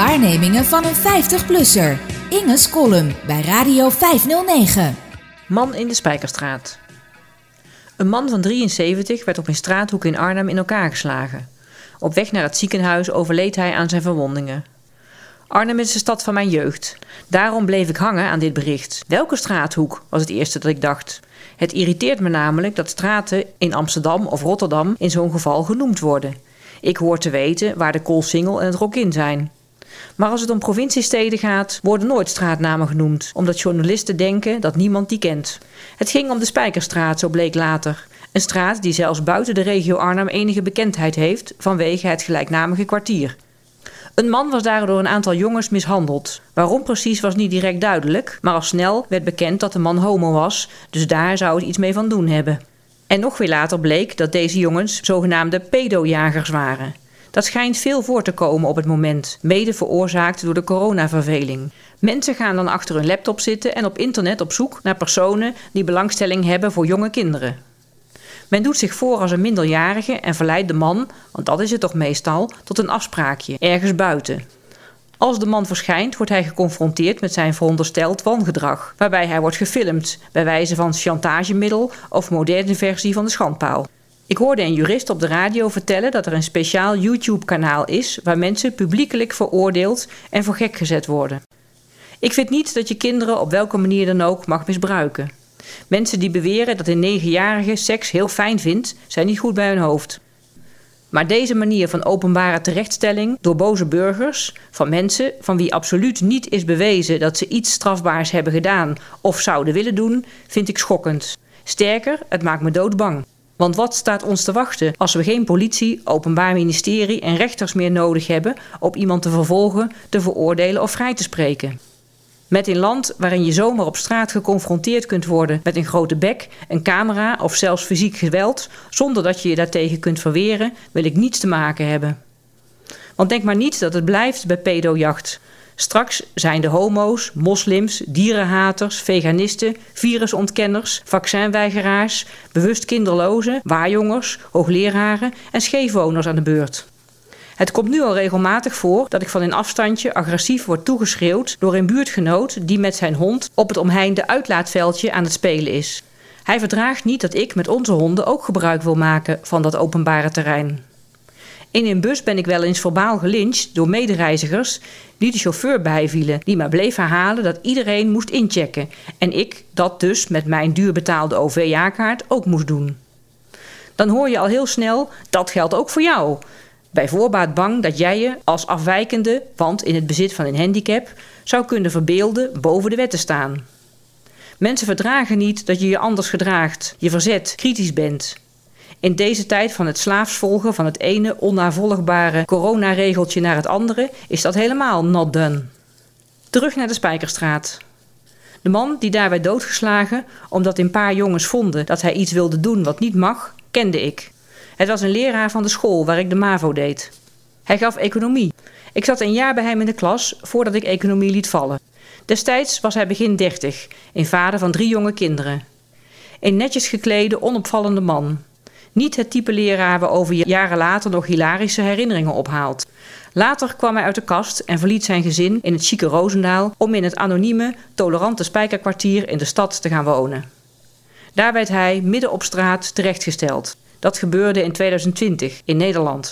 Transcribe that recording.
Waarnemingen van een 50-plusser. Inge's column bij Radio 509. Man in de Spijkerstraat. Een man van 73 werd op een straathoek in Arnhem in elkaar geslagen. Op weg naar het ziekenhuis overleed hij aan zijn verwondingen. Arnhem is de stad van mijn jeugd. Daarom bleef ik hangen aan dit bericht. Welke straathoek was het eerste dat ik dacht. Het irriteert me namelijk dat straten in Amsterdam of Rotterdam in zo'n geval genoemd worden. Ik hoor te weten waar de Koolsingel en het Rokin zijn. Maar als het om provinciesteden gaat, worden nooit straatnamen genoemd, omdat journalisten denken dat niemand die kent. Het ging om de Spijkerstraat, zo bleek later. Een straat die zelfs buiten de regio Arnhem enige bekendheid heeft vanwege het gelijknamige kwartier. Een man was daar door een aantal jongens mishandeld. Waarom precies was niet direct duidelijk, maar al snel werd bekend dat de man homo was, dus daar zou het iets mee van doen hebben. En nog weer later bleek dat deze jongens zogenaamde pedojagers waren. Dat schijnt veel voor te komen op het moment, mede veroorzaakt door de coronaverveling. Mensen gaan dan achter hun laptop zitten en op internet op zoek naar personen die belangstelling hebben voor jonge kinderen. Men doet zich voor als een minderjarige en verleidt de man, want dat is het toch meestal, tot een afspraakje, ergens buiten. Als de man verschijnt, wordt hij geconfronteerd met zijn verondersteld wangedrag, waarbij hij wordt gefilmd, bij wijze van chantagemiddel of moderne versie van de schandpaal. Ik hoorde een jurist op de radio vertellen dat er een speciaal YouTube-kanaal is waar mensen publiekelijk veroordeeld en voor gek gezet worden. Ik vind niet dat je kinderen op welke manier dan ook mag misbruiken. Mensen die beweren dat een negenjarige seks heel fijn vindt, zijn niet goed bij hun hoofd. Maar deze manier van openbare terechtstelling door boze burgers, van mensen van wie absoluut niet is bewezen dat ze iets strafbaars hebben gedaan of zouden willen doen, vind ik schokkend. Sterker, het maakt me doodbang. Want wat staat ons te wachten als we geen politie, openbaar ministerie en rechters meer nodig hebben om iemand te vervolgen, te veroordelen of vrij te spreken? Met een land waarin je zomaar op straat geconfronteerd kunt worden met een grote bek, een camera of zelfs fysiek geweld, zonder dat je je daartegen kunt verweren, wil ik niets te maken hebben. Want denk maar niet dat het blijft bij pedojacht. Straks zijn de homo's, moslims, dierenhaters, veganisten, virusontkenners, vaccinweigeraars, bewust kinderlozen, waarjongers, hoogleraren en scheefwoners aan de beurt. Het komt nu al regelmatig voor dat ik van een afstandje agressief word toegeschreeuwd door een buurtgenoot die met zijn hond op het omheinde uitlaatveldje aan het spelen is. Hij verdraagt niet dat ik met onze honden ook gebruik wil maken van dat openbare terrein. In een bus ben ik wel eens verbaal gelyncht door medereizigers die de chauffeur bijvielen, die maar bleef herhalen dat iedereen moest inchecken en ik dat dus met mijn duur betaalde OV-jaarkaart ook moest doen. Dan hoor je al heel snel, dat geldt ook voor jou. Bij voorbaat bang dat jij je als afwijkende, want in het bezit van een handicap, zou kunnen verbeelden boven de wet te staan. Mensen verdragen niet dat je je anders gedraagt, je verzet, kritisch bent. In deze tijd van het slaafsvolgen van het ene onnavolgbare coronaregeltje naar het andere is dat helemaal not done. Terug naar de Spijkerstraat. De man die daar werd doodgeslagen omdat een paar jongens vonden dat hij iets wilde doen wat niet mag, kende ik. Het was een leraar van de school waar ik de MAVO deed. Hij gaf economie. Ik zat een jaar bij hem in de klas voordat ik economie liet vallen. Destijds was hij begin dertig, een vader van drie jonge kinderen. Een netjes geklede, onopvallende man. Niet het type leraar waarover je jaren later nog hilarische herinneringen ophaalt. Later kwam hij uit de kast en verliet zijn gezin in het chique Roosendaal om in het anonieme, tolerante spijkerkwartier in de stad te gaan wonen. Daar werd hij midden op straat terechtgesteld. Dat gebeurde in 2020 in Nederland.